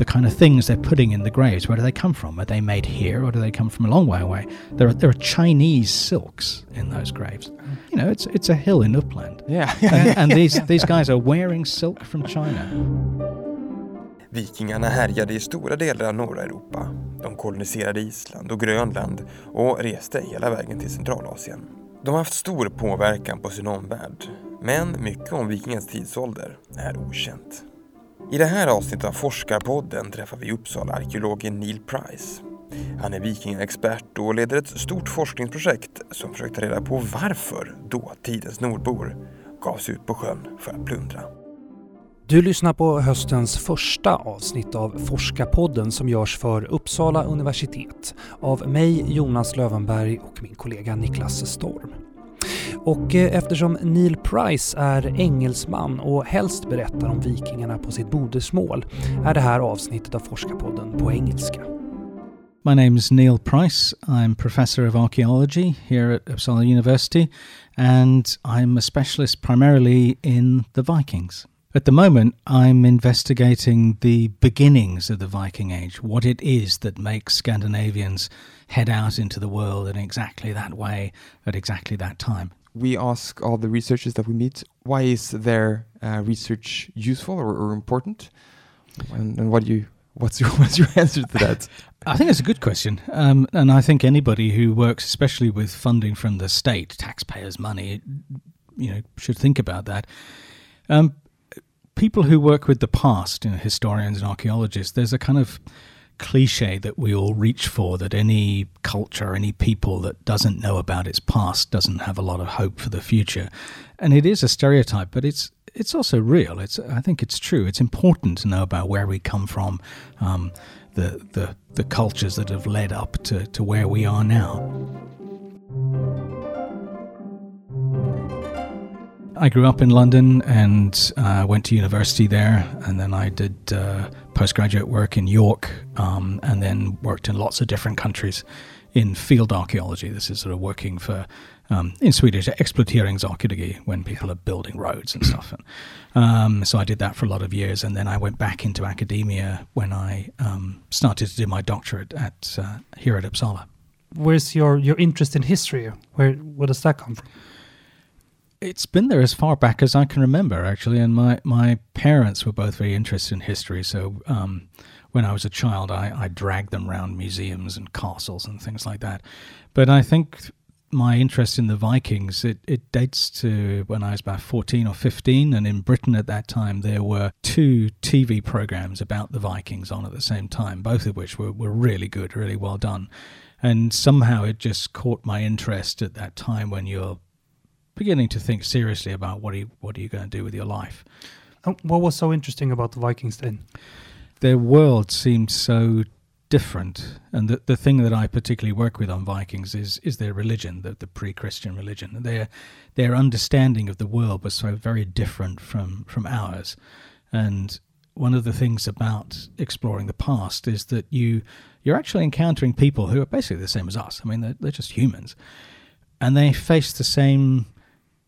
the kind of things they're putting in the graves, where do they come from? Are they made here or do they come from a long way away? There are, there are Chinese silks in those graves. You know, it's, it's a hill in Uppland. Yeah. and, and these, these guys are wearing silk from China. Vikingarna härjade i stora delar av norra Europa. De koloniserade Island och Grönland och reste hela vägen till Centralasien. De har haft stor påverkan på sin omvärld, men mycket om vikingens tidsålder är okänt. I det här avsnittet av Forskarpodden träffar vi Uppsala-arkeologen Neil Price. Han är vikingaexpert och leder ett stort forskningsprojekt som försökt ta reda på varför dåtidens nordbor gav sig ut på sjön för att plundra. Du lyssnar på höstens första avsnitt av Forskarpodden som görs för Uppsala universitet av mig, Jonas Lövenberg och min kollega Niklas Storm. Och eh, eftersom Neil Price är engelsman och helst berättar om vikingarna på sitt modersmål är det här avsnittet av Forskarpodden på engelska. My name is Neil Price. I'm professor of archaeology here at Uppsala University, and I'm a specialist primarily in the Vikings. At the moment, I'm investigating the beginnings of the Viking Age, what it is that makes Scandinavians head out into the world in exactly that way at exactly that time. We ask all the researchers that we meet why is their uh, research useful or, or important and, and what do you what's your what's your answer to that I think it's a good question. Um, and I think anybody who works, especially with funding from the state, taxpayers' money, you know, should think about that. Um, people who work with the past, you know, historians and archaeologists, there's a kind of cliche that we all reach for that any culture, any people that doesn't know about its past doesn't have a lot of hope for the future. And it is a stereotype, but it's it's also real. It's I think it's true. It's important to know about where we come from, um, the the the cultures that have led up to, to where we are now. I grew up in London and uh, went to university there, and then I did uh, postgraduate work in York, um, and then worked in lots of different countries in field archaeology. This is sort of working for, um, in Swedish, exploateringsarkeologi, when people are building roads and stuff. And, um, so I did that for a lot of years, and then I went back into academia when I um, started to do my doctorate at uh, here at Uppsala. Where's your, your interest in history? Where where does that come from? It's been there as far back as I can remember, actually. And my, my parents were both very interested in history. So um, when I was a child, I, I dragged them around museums and castles and things like that. But I think my interest in the Vikings, it, it dates to when I was about 14 or 15. And in Britain at that time, there were two TV programs about the Vikings on at the same time, both of which were, were really good, really well done. And somehow it just caught my interest at that time when you're beginning to think seriously about what are you, what are you going to do with your life. Uh, What was so interesting about the Vikings then? Their world seemed so different, and the the thing that I particularly work with on Vikings is is their religion, the, the pre-Christian religion. Their their understanding of the world was so very different from from ours, and one of the things about exploring the past is that you you're actually encountering people who are basically the same as us. I mean, they're, they're just humans, and they face the same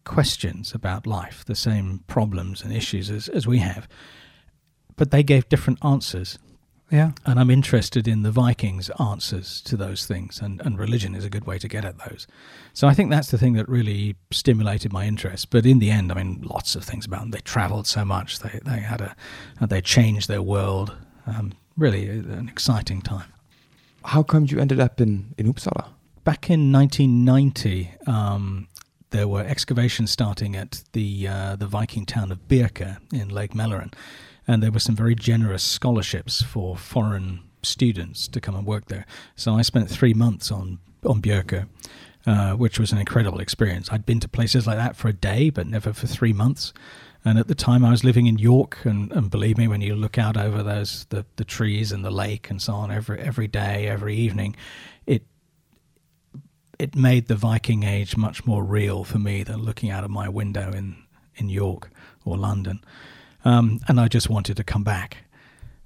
questions about life, the same problems and issues as, as we have. But they gave different answers. Yeah. And I'm interested in the Vikings' answers to those things, and, and religion is a good way to get at those. So I think that's the thing that really stimulated my interest. But in the end, I mean, lots of things about them. They traveled so much, they, they had a, they changed their world. Um, really an exciting time. how come you ended up in in uppsala Back in 1990, um, there were excavations starting at the uh, the Viking town of Birka in Lake Mälaren, and there were some very generous scholarships for foreign students to come and work there. So I spent three months on on Birka, uh, which was an incredible experience. I'd been to places like that for a day, but never for three months. And at the time, I was living in York, and, and believe me, when you look out over those the, the trees and the lake and so on every every day, every evening, it it made the Viking Age much more real for me than looking out of my window in in York or London. Um, and I just wanted to come back.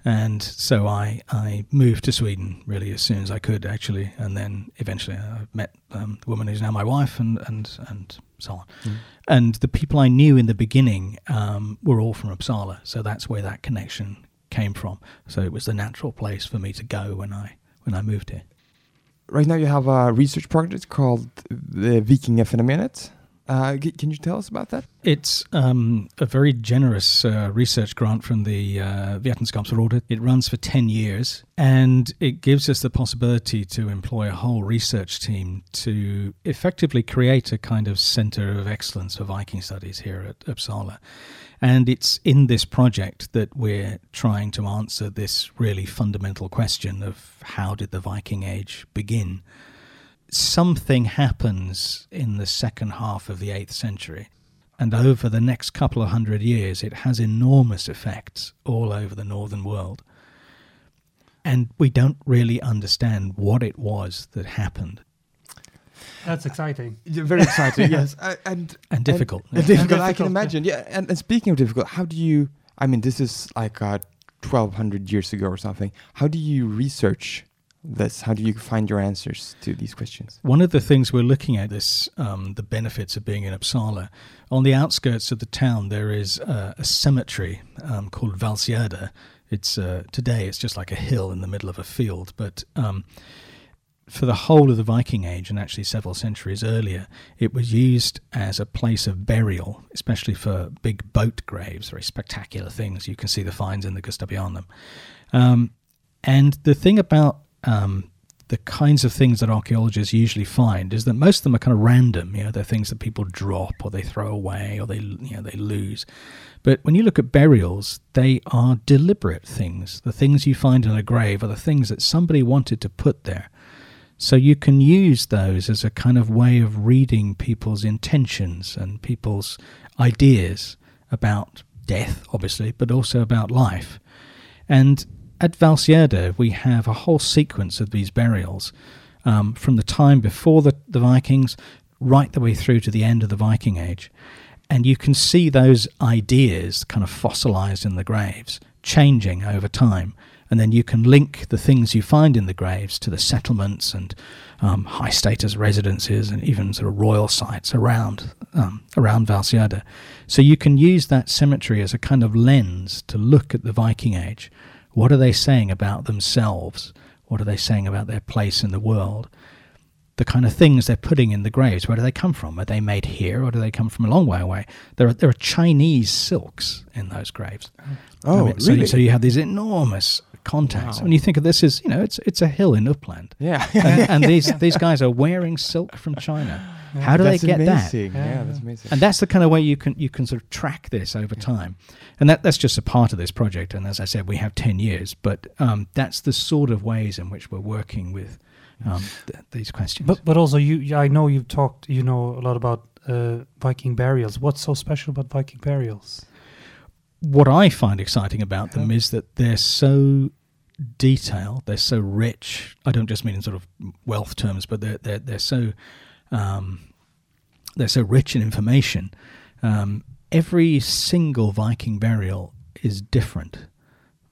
And so I, I moved to Sweden really as soon as I could, actually. And then eventually I met um, the woman who's now my wife and, and, and so on. Mm. And the people I knew in the beginning um, were all from Uppsala. So that's where that connection came from. So it was the natural place for me to go when I, when I moved here. Right now, you have a research project called the Vikingafenomenet. Uh, can you tell us about that? It's um, a very generous uh, research grant from the uh, Vetenskapsrådet. It runs for 10 years and it gives us the possibility to employ a whole research team to effectively create a kind of center of excellence for Viking studies here at Uppsala. And it's in this project that we're trying to answer this really fundamental question of how did the Viking Age begin? something happens in the second half of the 8th century. And over the next couple of hundred years, it has enormous effects all over the northern world. And we don't really understand what it was that happened. That's exciting. Yeah, very exciting, yes, uh, and And difficult. And, yeah. difficult, I can difficult, yeah. imagine. Yeah, and, and speaking of difficult, how do you? I mean, this is like uh, twelve hundred years ago or something. How do you research this? How do you find your answers to these questions? One of the things we're looking at is um, the benefits of being in Uppsala. On the outskirts of the town, there is uh, a cemetery um, called Valsgärde. It's uh, today it's just like a hill in the middle of a field, but um, for the whole of the Viking Age and actually several centuries earlier, it was used as a place of burial, especially for big boat graves, very spectacular things. You can see the finds in the Gustavianum. Um, and the thing about um, the kinds of things that archaeologists usually find is that most of them are kind of random. You know, they're things that people drop or they throw away or they you know they lose. But when you look at burials, they are deliberate things. The things you find in a grave are the things that somebody wanted to put there. So you can use those as a kind of way of reading people's intentions and people's ideas about death, obviously, but also about life. And at Valsgärde, we have a whole sequence of these burials um, from the time before the, the Vikings right the way through to the end of the Viking Age. And you can see those ideas kind of fossilized in the graves, changing over time. And then you can link the things you find in the graves to the settlements and um, high status residences and even sort of royal sites around um, around Valsgärde. So you can use that cemetery as a kind of lens to look at the Viking Age. What are they saying about themselves? What are they saying about their place in the world? The kind of things they're putting in the graves, where do they come from? Are they made here or do they come from a long way away? There are, there are Chinese silks in those graves. Oh, I mean, really? you, so you have these enormous contacts. Wow. When you think of this as, you know, it's it's a hill in Uppland. yeah, And, and these, these guys are wearing silk from China. How do they get that? amazing. Yeah, Yeah. that's amazing. And that's the kind of way you can you can sort of track this over time, and that that's just a part of this project. And as I said, we have ten years, but um, that's the sort of ways in which we're working with um, th- these questions. But but also you I know you've talked you know a lot about uh, Viking burials. What's so special about Viking burials? What I find exciting about them is that they're so detailed, they're so rich. I don't just mean in sort of wealth terms, but they're they're, they're so um, they're so rich in information. Um, every single Viking burial is different,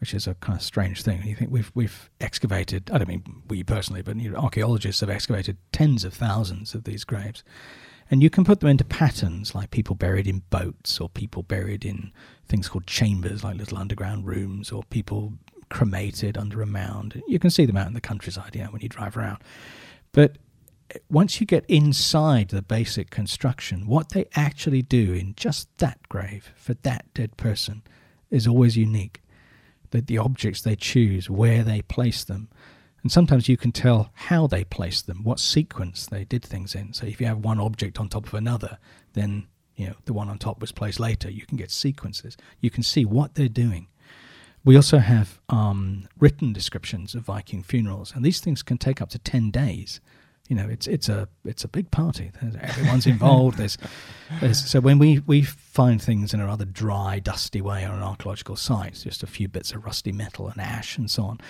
which is a kind of strange thing. You think we've we've excavated. I don't mean we personally, but you know, archaeologists have excavated tens of thousands of these graves, and you can put them into patterns like people buried in boats or people buried in things called chambers, like little underground rooms, or people cremated under a mound. You can see them out in the countryside, know, when you drive around. But once you get inside the basic construction, what they actually do in just that grave for that dead person is always unique. That the objects they choose, where they place them, and sometimes you can tell how they placed them, what sequence they did things in. So if you have one object on top of another, then you know the one on top was placed later. You can get sequences. You can see what they're doing. We also have um, written descriptions of Viking funerals, and these things can take up to ten days. You know, it's it's a it's a big party. Everyone's involved. There's, there's so when we we find things in a rather dry, dusty way on an archaeological site, just a few bits of rusty metal and ash and so on.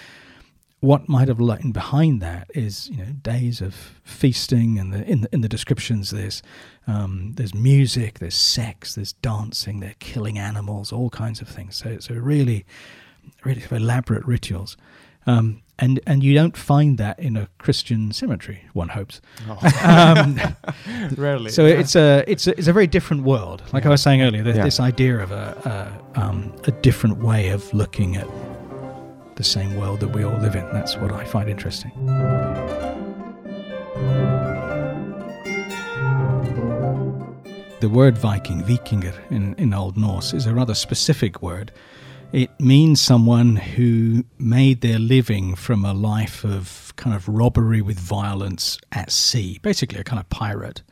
What might have lain behind that is you know days of feasting, and the, in the in the descriptions there's um, there's music, there's sex, there's dancing, they're killing animals, all kinds of things. So a really really elaborate rituals. Um, and and you don't find that in a Christian cemetery. One hopes. Um, Rarely. so it's a it's a it's a very different world. Like I was saying earlier, Yeah. this idea of a a, um, a different way of looking at the same world that we all live in. That's what I find interesting. The word Viking, Vikinger, in, in Old Norse, is a rather specific word. It means someone who made their living from a life of kind of robbery with violence at sea, basically a kind of pirate.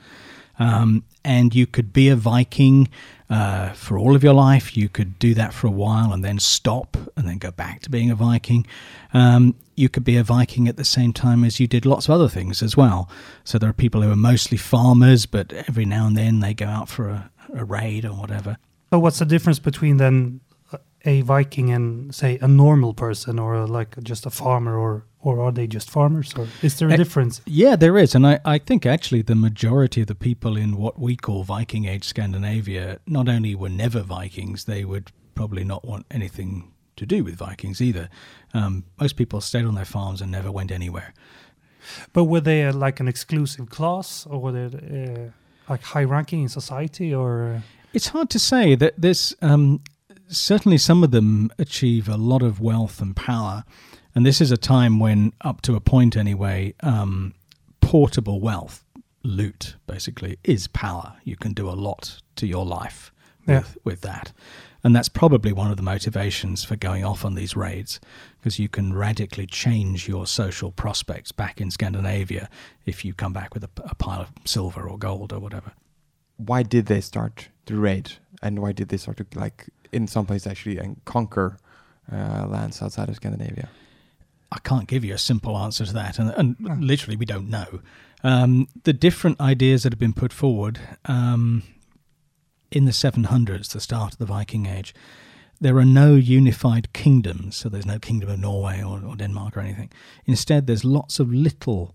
Um, and you could be a Viking uh, for all of your life. You could do that for a while and then stop and then go back to being a Viking. Um, you could be a Viking at the same time as you did lots of other things as well. So there are people who are mostly farmers, but every now and then they go out for a, a raid or whatever. So what's the difference between then a Viking and say a normal person or like just a farmer or or are they just farmers or is there a Eh, difference? Yeah, there is. And I, I think actually the majority of the people in what we call Viking Age Scandinavia not only were never Vikings, they would probably not want anything to do with Vikings either. Um, most people stayed on their farms and never went anywhere. But were they uh, like an exclusive class or were they uh, like high ranking in society or uh, It's hard to say that there's um, certainly some of them achieve a lot of wealth and power, and this is a time when, up to a point anyway, um, portable wealth, loot, basically, is power. You can do a lot to your life Yeah. with, with that, and that's probably one of the motivations for going off on these raids, because you can radically change your social prospects back in Scandinavia if you come back with a, a pile of silver or gold or whatever. why did they start to raid, and why did they start to like in some place actually and conquer uh, lands outside of Scandinavia? I can't give you a simple answer to that, and, and Oh. literally we don't know. Um, the different ideas that have been put forward um, in the 700s, the start of the Viking Age, there are no unified kingdoms. So there's no kingdom of Norway or, or Denmark or anything. Instead, there's lots of little.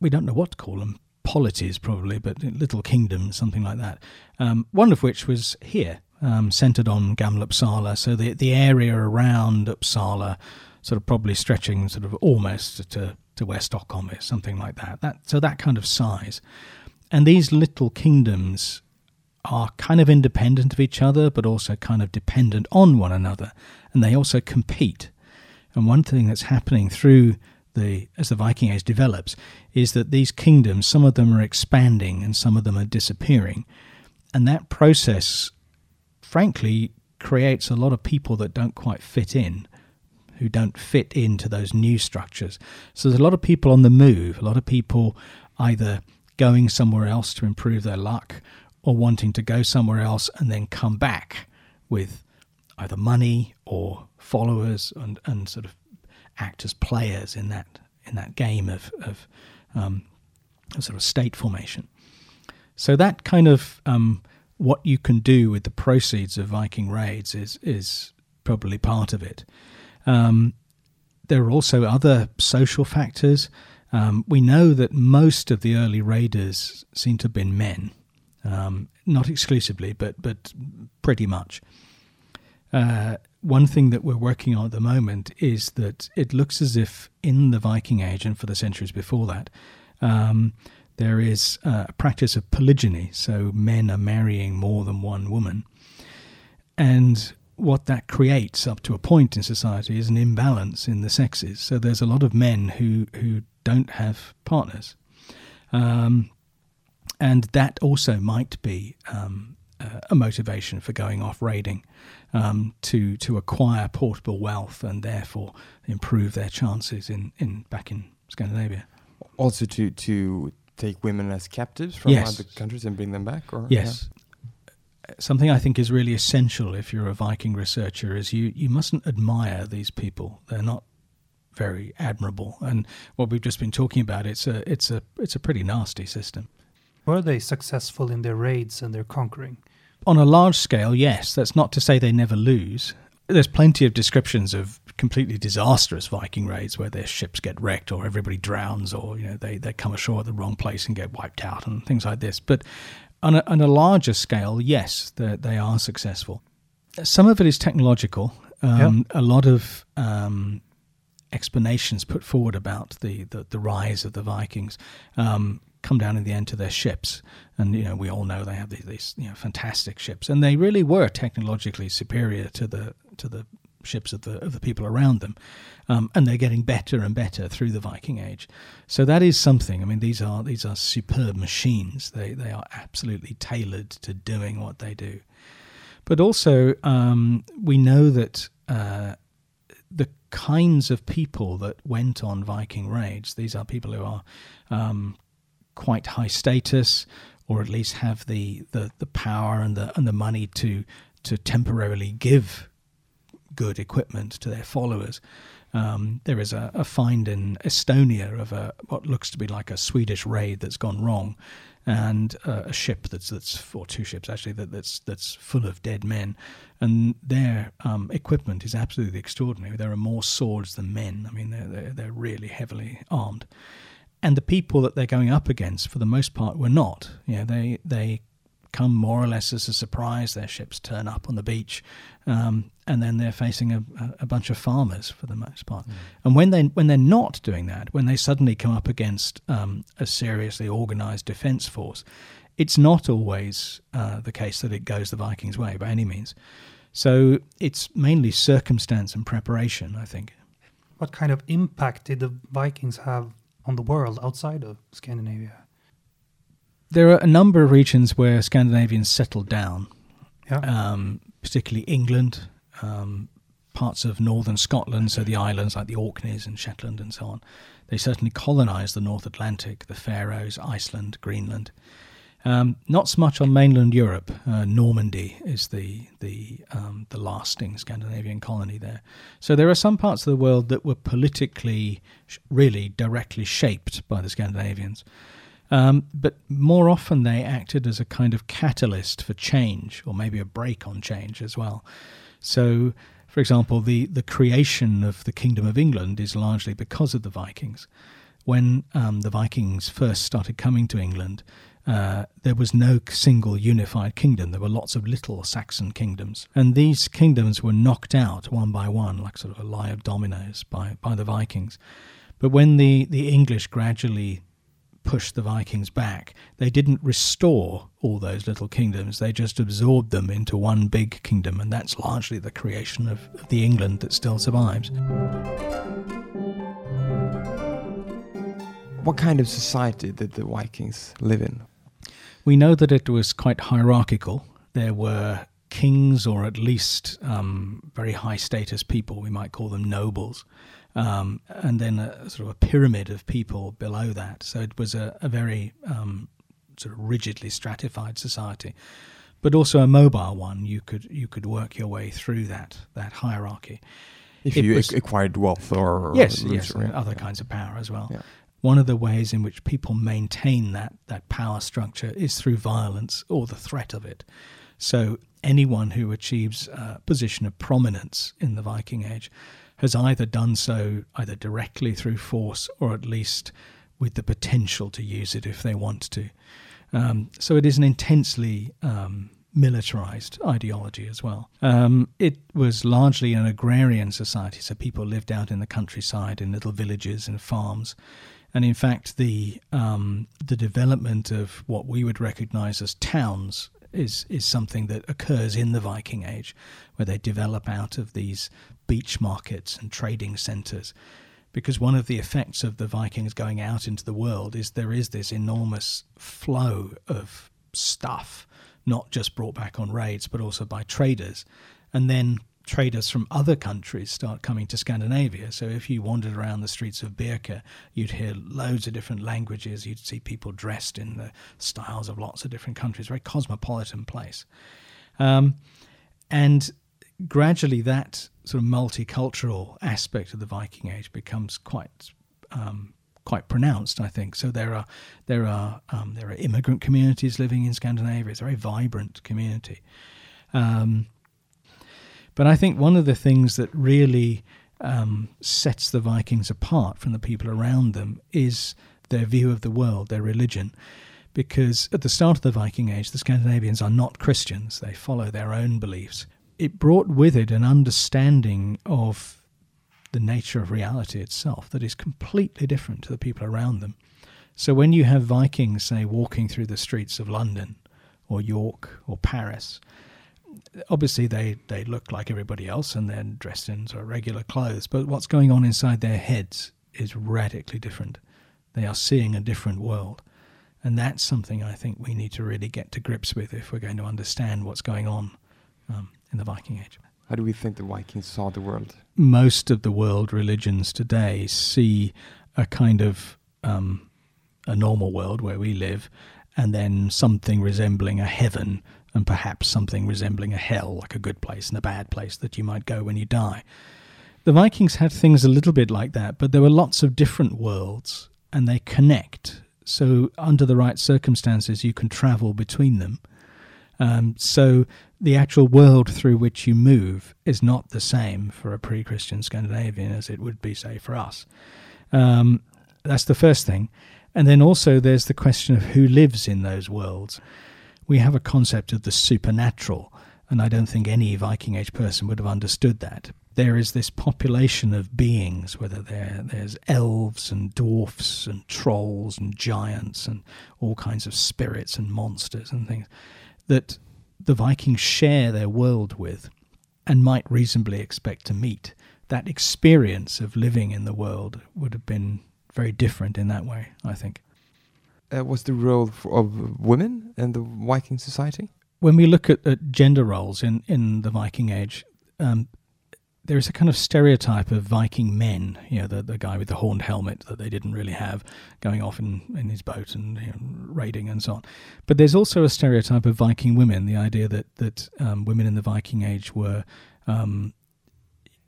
We don't know what to call them. Polities, probably, but little kingdoms, something like that. Um, one of which was here, um, centered on Gamla Uppsala. So the the area around Uppsala sort of probably stretching sort of almost to, to where Stockholm is, something like that. That so that kind of size. And these little kingdoms are kind of independent of each other, but also kind of dependent on one another, and they also compete. And one thing that's happening through the as the Viking Age develops is that these kingdoms, some of them are expanding and some of them are disappearing, and that process, frankly, creates a lot of people that don't quite fit in who don't fit into those new structures. So there's a lot of people on the move, a lot of people either going somewhere else to improve their luck or wanting to go somewhere else and then come back with either money or followers and, and sort of act as players in that in that game of, of um, sort of state formation. So that kind of um, what you can do with the proceeds of Viking raids is is probably part of it. Um, there are also other social factors. Um, we know that most of the early raiders seem to have been men, um, not exclusively, but but pretty much. Uh, one thing that we're working on at the moment is that it looks as if in the Viking Age and for the centuries before that, um, there is uh, a practice of polygyny. So men are marrying more than one woman. And what that creates up to a point in society is an imbalance in the sexes. So there's a lot of men who, who don't have partners. Um, and that also might be um, a motivation for going off raiding um, to to acquire portable wealth and therefore improve their chances in, in back in Scandinavia. Also to to take women as captives from Yes. other countries and bring them back, or Yes. Something I think is really essential if you're a Viking researcher is you, you mustn't admire these people. They're not very admirable. And what we've just been talking about, it's a it's a it's a pretty nasty system. were they successful in their raids and their conquering? On a large scale, yes. That's not to say they never lose. There's plenty of descriptions of completely disastrous Viking raids where their ships get wrecked or everybody drowns or you know they, they come ashore at the wrong place and get wiped out and things like this. But on a, on a larger scale, yes, they, they are successful. Some of it is technological. Um, A lot of um, explanations put forward about the, the, the rise of the Vikings um, come down in the end to their ships, and you know we all know they have these, these you know fantastic ships, and they really were technologically superior to the to the ships of the of the people around them, um, and they're getting better and better through the Viking Age. So that is something. I mean, these are these are superb machines. They they are absolutely tailored to doing what they do. But also, um, we know that uh, the kinds of people that went on Viking raids, these are people who are um, quite high status, or at least have the, the, the power and the and the money to to temporarily give good equipment to their followers. Um, there is a, a, find in Estonia of a what looks to be like a Swedish raid that's gone wrong, and uh, a ship that's that's or two ships actually that, that's that's full of dead men, and their um, equipment is absolutely extraordinary. There are more swords than men. I mean, they're, they're they're really heavily armed, and the people that they're going up against, for the most part, were not. You know, they they come more or less as a surprise. Their ships turn up on the beach, um, and then they're facing a, a, bunch of farmers for the most part. Mm. And when they when they're not doing that, when they suddenly come up against um, a seriously organised defence force, it's not always uh, the case that it goes the Vikings' way by any means. So it's mainly circumstance and preparation, I think. What kind of impact did the Vikings have on the world outside of Scandinavia? There are a number of regions where Scandinavians settled down, yeah. um, particularly England, um, parts of northern Scotland, so the islands like the Orkneys and Shetland and so on. They certainly colonized the North Atlantic, the Faroes, Iceland, Greenland. Um, not so much on mainland Europe. Uh, Normandy is the the um, the lasting Scandinavian colony there. So there are some parts of the world that were politically, sh- really directly shaped by the Scandinavians. Um, but more often they acted as a kind of catalyst for change, or maybe a brake on change as well. So, for example, the, the creation of the Kingdom of England is largely because of the Vikings. When um, the Vikings first started coming to England, uh, there was no single unified kingdom. There were lots of little Saxon kingdoms. And these kingdoms were knocked out one by one, like sort of a lie of dominoes, by, by the Vikings. But when the, the English gradually pushed the Vikings back. They didn't restore all those little kingdoms, they just absorbed them into one big kingdom, and that's largely the creation of, of the England that still survives. What kind of society did the Vikings live in? We know that it was quite hierarchical. There were kings, or at least um, very high status people, we might call them nobles um, and then a sort of a pyramid of people below that. So it was a, a very um, sort of rigidly stratified society, but also a mobile one. You could you could work your way through that that hierarchy. If it you was, acquired wealth or yes, yes, other yeah. kinds of power as well. Yeah. One of the ways in which people maintain that that power structure is through violence or the threat of it. So anyone who achieves a position of prominence in the Viking Age has either done so either directly through force or at least with the potential to use it if they want to. Um, so it is an intensely um, militarized ideology as well. Um, it was largely an agrarian society, so people lived out in the countryside in little villages and farms. And in fact, the um, the development of what we would recognize as towns is is something that occurs in the Viking Age, where they develop out of these beach markets and trading centres. Because one of the effects of the Vikings going out into the world is there is this enormous flow of stuff, not just brought back on raids, but also by traders. And then traders from other countries start coming to Scandinavia. So if you wandered around the streets of Birka, you'd hear loads of different languages. You'd see people dressed in the styles of lots of different countries. Very cosmopolitan place. Um, and gradually that sort of multicultural aspect of the Viking Age becomes quite um, quite pronounced, I think. So there are there are um, there are immigrant communities living in Scandinavia. It's a very vibrant community. Um, but I think one of the things that really um, sets the Vikings apart from the people around them is their view of the world, their religion. Because at the start of the Viking Age, the Scandinavians are not Christians; they follow their own beliefs it brought with it an understanding of the nature of reality itself that is completely different to the people around them. So when you have Vikings, say, walking through the streets of London or York or Paris, obviously they, they look like everybody else and they're dressed in sort of regular clothes, but what's going on inside their heads is radically different. They are seeing a different world. And that's something I think we need to really get to grips with if we're going to understand what's going on um, in the Viking Age. How do we think the Vikings saw the world? Most of the world religions today see a kind of um, a normal world where we live, and then something resembling a heaven, and perhaps something resembling a hell, like a good place and a bad place that you might go when you die. The Vikings had things a little bit like that, but there were lots of different worlds, and they connect. So, under the right circumstances, you can travel between them. Um, so, the actual world through which you move is not the same for a pre Christian Scandinavian as it would be, say, for us. Um, that's the first thing. And then also there's the question of who lives in those worlds. We have a concept of the supernatural, and I don't think any Viking Age person would have understood that. There is this population of beings, whether there's elves and dwarfs and trolls and giants and all kinds of spirits and monsters and things, that the Vikings share their world with and might reasonably expect to meet. That experience of living in the world would have been very different in that way, I think. Uh, was the role of women in the Viking society? When we look at, at gender roles in, in the Viking Age, um, there is a kind of stereotype of Viking men, you know, the, the guy with the horned helmet that they didn't really have, going off in, in his boat and you know, raiding and so on. But there's also a stereotype of Viking women, the idea that, that um, women in the Viking Age were um,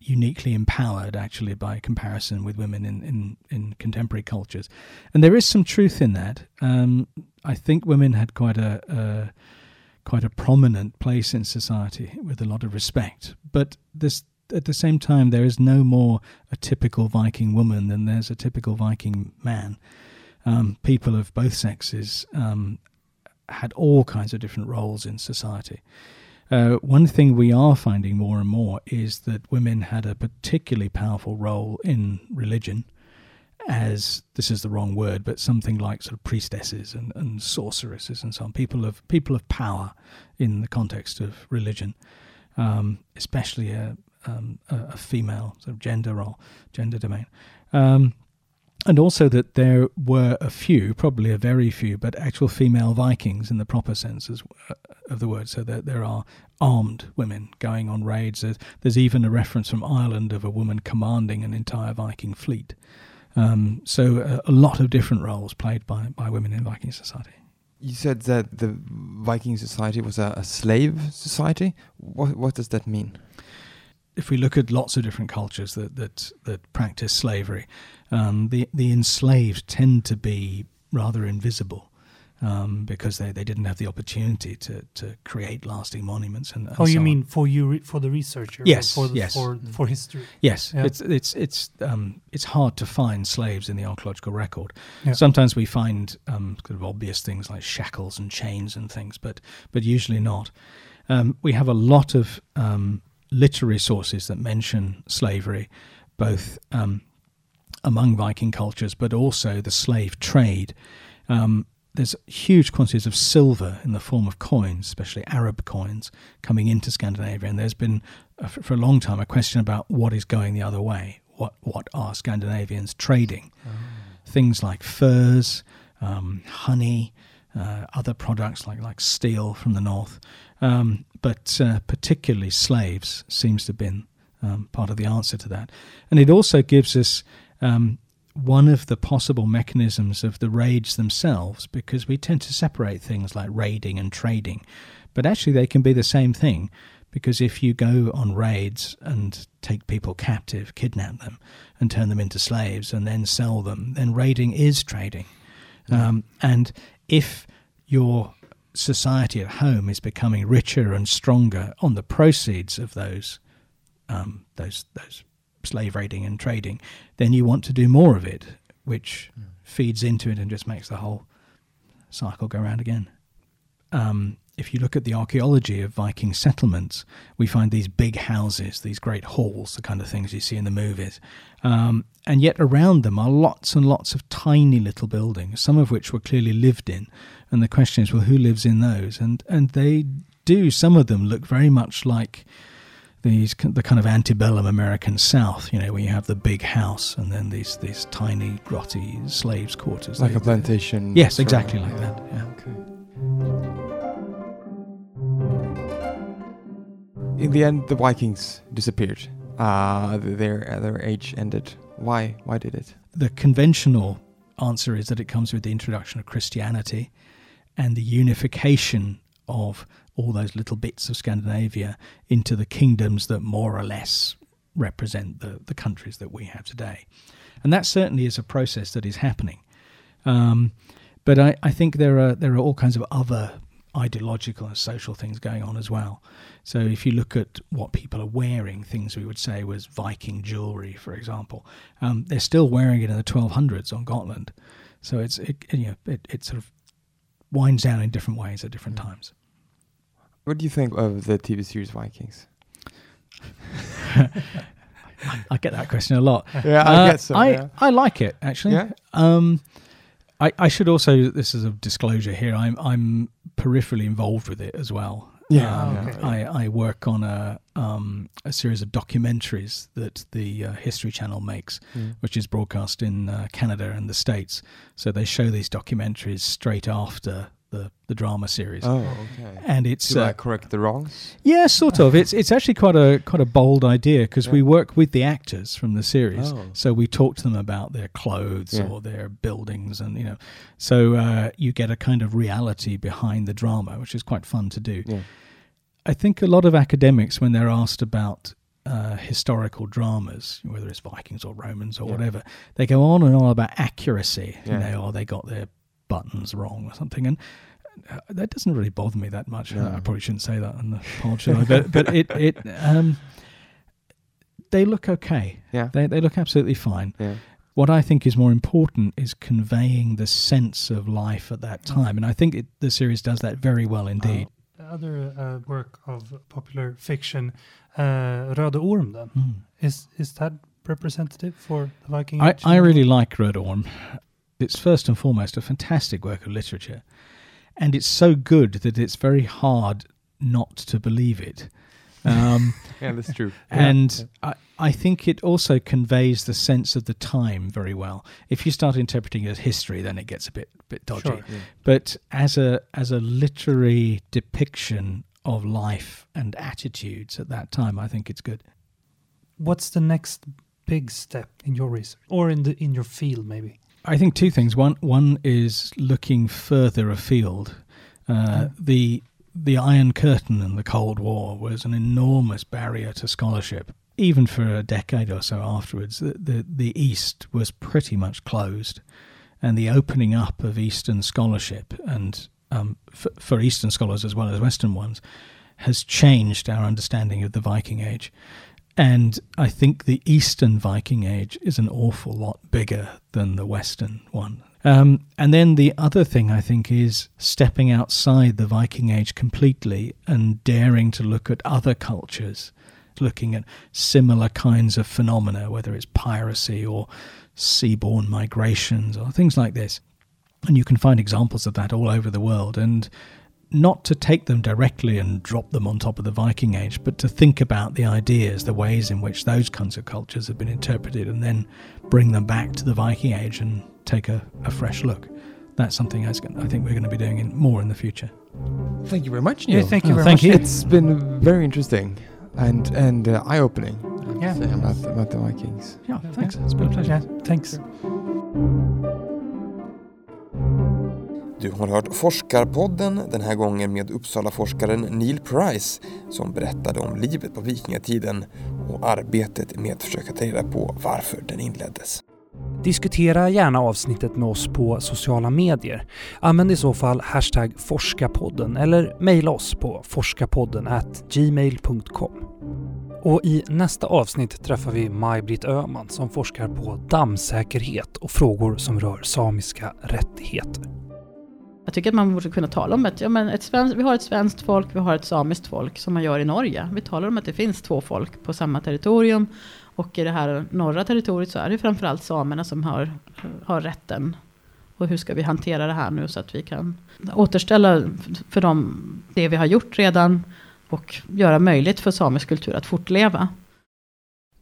uniquely empowered actually by comparison with women in, in, in contemporary cultures. And there is some truth in that. Um, I think women had quite a, a, quite a prominent place in society with a lot of respect. But this at the same time there is no more a typical Viking woman than there's a typical Viking man. Um, people of both sexes um, had all kinds of different roles in society. Uh, one thing we are finding more and more is that women had a particularly powerful role in religion as this is the wrong word, but something like sort of priestesses and, and sorceresses and so on, people of people of power in the context of religion, um, especially a, um, a, female sort of gender role, gender domain. Um, and also that there were a few, probably a very few, but actual female Vikings in the proper sense uh, of the word. So that there are armed women going on raids. There's, there's, even a reference from Ireland of a woman commanding an entire Viking fleet. Um, so a, a, lot of different roles played by, by women in Viking society. You said that the Viking society was a, a slave society. What, what does that mean? If we look at lots of different cultures that that, that practice slavery, um, the the enslaved tend to be rather invisible. Um, because they, they didn't have the opportunity to, to create lasting monuments. And, and oh, you so mean for you for the researcher? Yes, for the, yes. for, for history. Yes, yeah. it's it's it's um, it's hard to find slaves in the archaeological record. Yeah. Sometimes we find um, sort of obvious things like shackles and chains and things, but but usually not. Um, we have a lot of um, literary sources that mention slavery, both um, among Viking cultures, but also the slave trade. Um, there's huge quantities of silver in the form of coins, especially Arab coins, coming into Scandinavia. And there's been, uh, for a long time, a question about what is going the other way. What what are Scandinavians trading? Oh. Things like furs, um, honey, uh, other products like like steel from the north, um, but uh, particularly slaves seems to have been um, part of the answer to that. And it also gives us um, one of the possible mechanisms of the raids themselves, because we tend to separate things like raiding and trading, but actually they can be the same thing. Because if you go on raids and take people captive, kidnap them, and turn them into slaves, and then sell them, then raiding is trading. Um, and if your society at home is becoming richer and stronger on the proceeds of those um, those those slave raiding and trading, then you want to do more of it, which mm. feeds into it and just makes the whole cycle go around again. Um, if you look at the archaeology of Viking settlements, we find these big houses, these great halls, the kind of things you see in the movies. Um, and yet around them are lots and lots of tiny little buildings, some of which were clearly lived in. And the question is, well, who lives in those? And and they do. Some of them look very much like these the kind of antebellum American South, you know, where you have the big house and then these these tiny grotty slaves' quarters. Like a plantation. Yes, exactly like that. Yeah. Okay. In the end, the Vikings disappeared. Uh, their their age ended. Why? Why did it? The conventional answer is that it comes with the introduction of Christianity and the unification of all those little bits of Scandinavia into the kingdoms that more or less represent the, the countries that we have today. And that certainly is a process that is happening. Um, but I, I think there are there are all kinds of other ideological and social things going on as well. So if you look at what people are wearing, things we would say was Viking jewelry, for example, um, they're still wearing it in the 1200s on Gotland. So it's it, you know it, it sort of winds down in different ways at different Mm. times. What do you think of the TV series Vikings? I get that question a lot. Yeah, Uh, I, yeah. I like it actually. Yeah? Um, I, I should also this is a disclosure here. I'm I'm peripherally involved with it as well. Yeah, Um, yeah. I, I work on a um, a series of documentaries that the uh, History Channel makes, Mm. which is broadcast in uh, Canada and the States. So they show these documentaries straight after the the drama series, Oh, okay. and it's Do uh, I correct the wrongs? yeah, sort of. It's it's actually quite a quite a bold idea because we work with the actors from the series, Oh. so we talk to them about their clothes Yeah. or their buildings, and you know, so uh, you get a kind of reality behind the drama, which is quite fun to do. Yeah. I think a lot of academics, when they're asked about uh, historical dramas, whether it's Vikings or Romans or Yeah. whatever, they go on and on about accuracy. You Yeah. know, or they got their buttons wrong or something, and uh, that doesn't really bother me that much. No. I probably shouldn't say that on the pod, should I? But, but it it um, they look okay. Yeah. They they look absolutely fine. Yeah. What I think is more important is conveying the sense of life at that time, and I think it, the series does that very well indeed. Other uh, work of popular fiction, uh, Röde Orm, then Mm. is is that representative for the Viking I, I really like Röde Orm. It's first and foremost a fantastic work of literature, and it's so good that it's very hard not to believe it. Um, Yeah, that's true. and I, I think it also conveys the sense of the time very well. If you start interpreting it as history, then it gets a bit bit dodgy. Sure. Yeah. But as a as a literary depiction of life and attitudes at that time, I think it's good. What's the next big step in your research or in the in your field, maybe? I think two things. One one is looking further afield. Uh, the the Iron Curtain and the Cold War was an enormous barrier to scholarship. Even for a decade or so afterwards, the the, the East was pretty much closed, and the opening up of Eastern scholarship and um, for, for Eastern scholars as well as Western ones has changed our understanding of the Viking Age. And I think the Eastern Viking Age is an awful lot bigger than the Western one. Um, and then the other thing I think is stepping outside the Viking Age completely and daring to look at other cultures, looking at similar kinds of phenomena, whether it's piracy or seaborne migrations or things like this. And you can find examples of that all over the world. And not to take them directly and drop them on top of the Viking Age, but to think about the ideas, the ways in which those kinds of cultures have been interpreted, and then bring them back to the Viking Age and take a, a fresh look. That's something I think we're going to be doing in, more in the future. Thank you very much, Yeah, Neil. thank you Oh, very thank much. you. It's been very interesting and and uh, eye opening. Yeah. about about the Vikings. Yeah, thanks. It's been a pleasure. Yeah, thanks. Du har hört Forskarpodden, den här gången med Uppsala-forskaren Neil Price som berättade om livet på vikingatiden och arbetet med att försöka ta reda på varför den inleddes. Diskutera gärna avsnittet med oss på sociala medier. Använd i så fall hashtag forskarpodden eller mejla oss på forskarpodden gmail.com. Och i nästa avsnitt träffar vi Maj-Britt Öhman som forskar på dammsäkerhet och frågor som rör samiska rättigheter. Jag tycker att man borde kunna tala om att ja men ett svenskt, vi har ett svenskt folk, vi har ett samiskt folk som man gör i Norge. Vi talar om att det finns två folk på samma territorium. Och i det här norra territoriet så är det framförallt samerna som har, har rätten. Och hur ska vi hantera det här nu så att vi kan återställa för dem det vi har gjort redan. Och göra möjligt för samisk kultur att fortleva.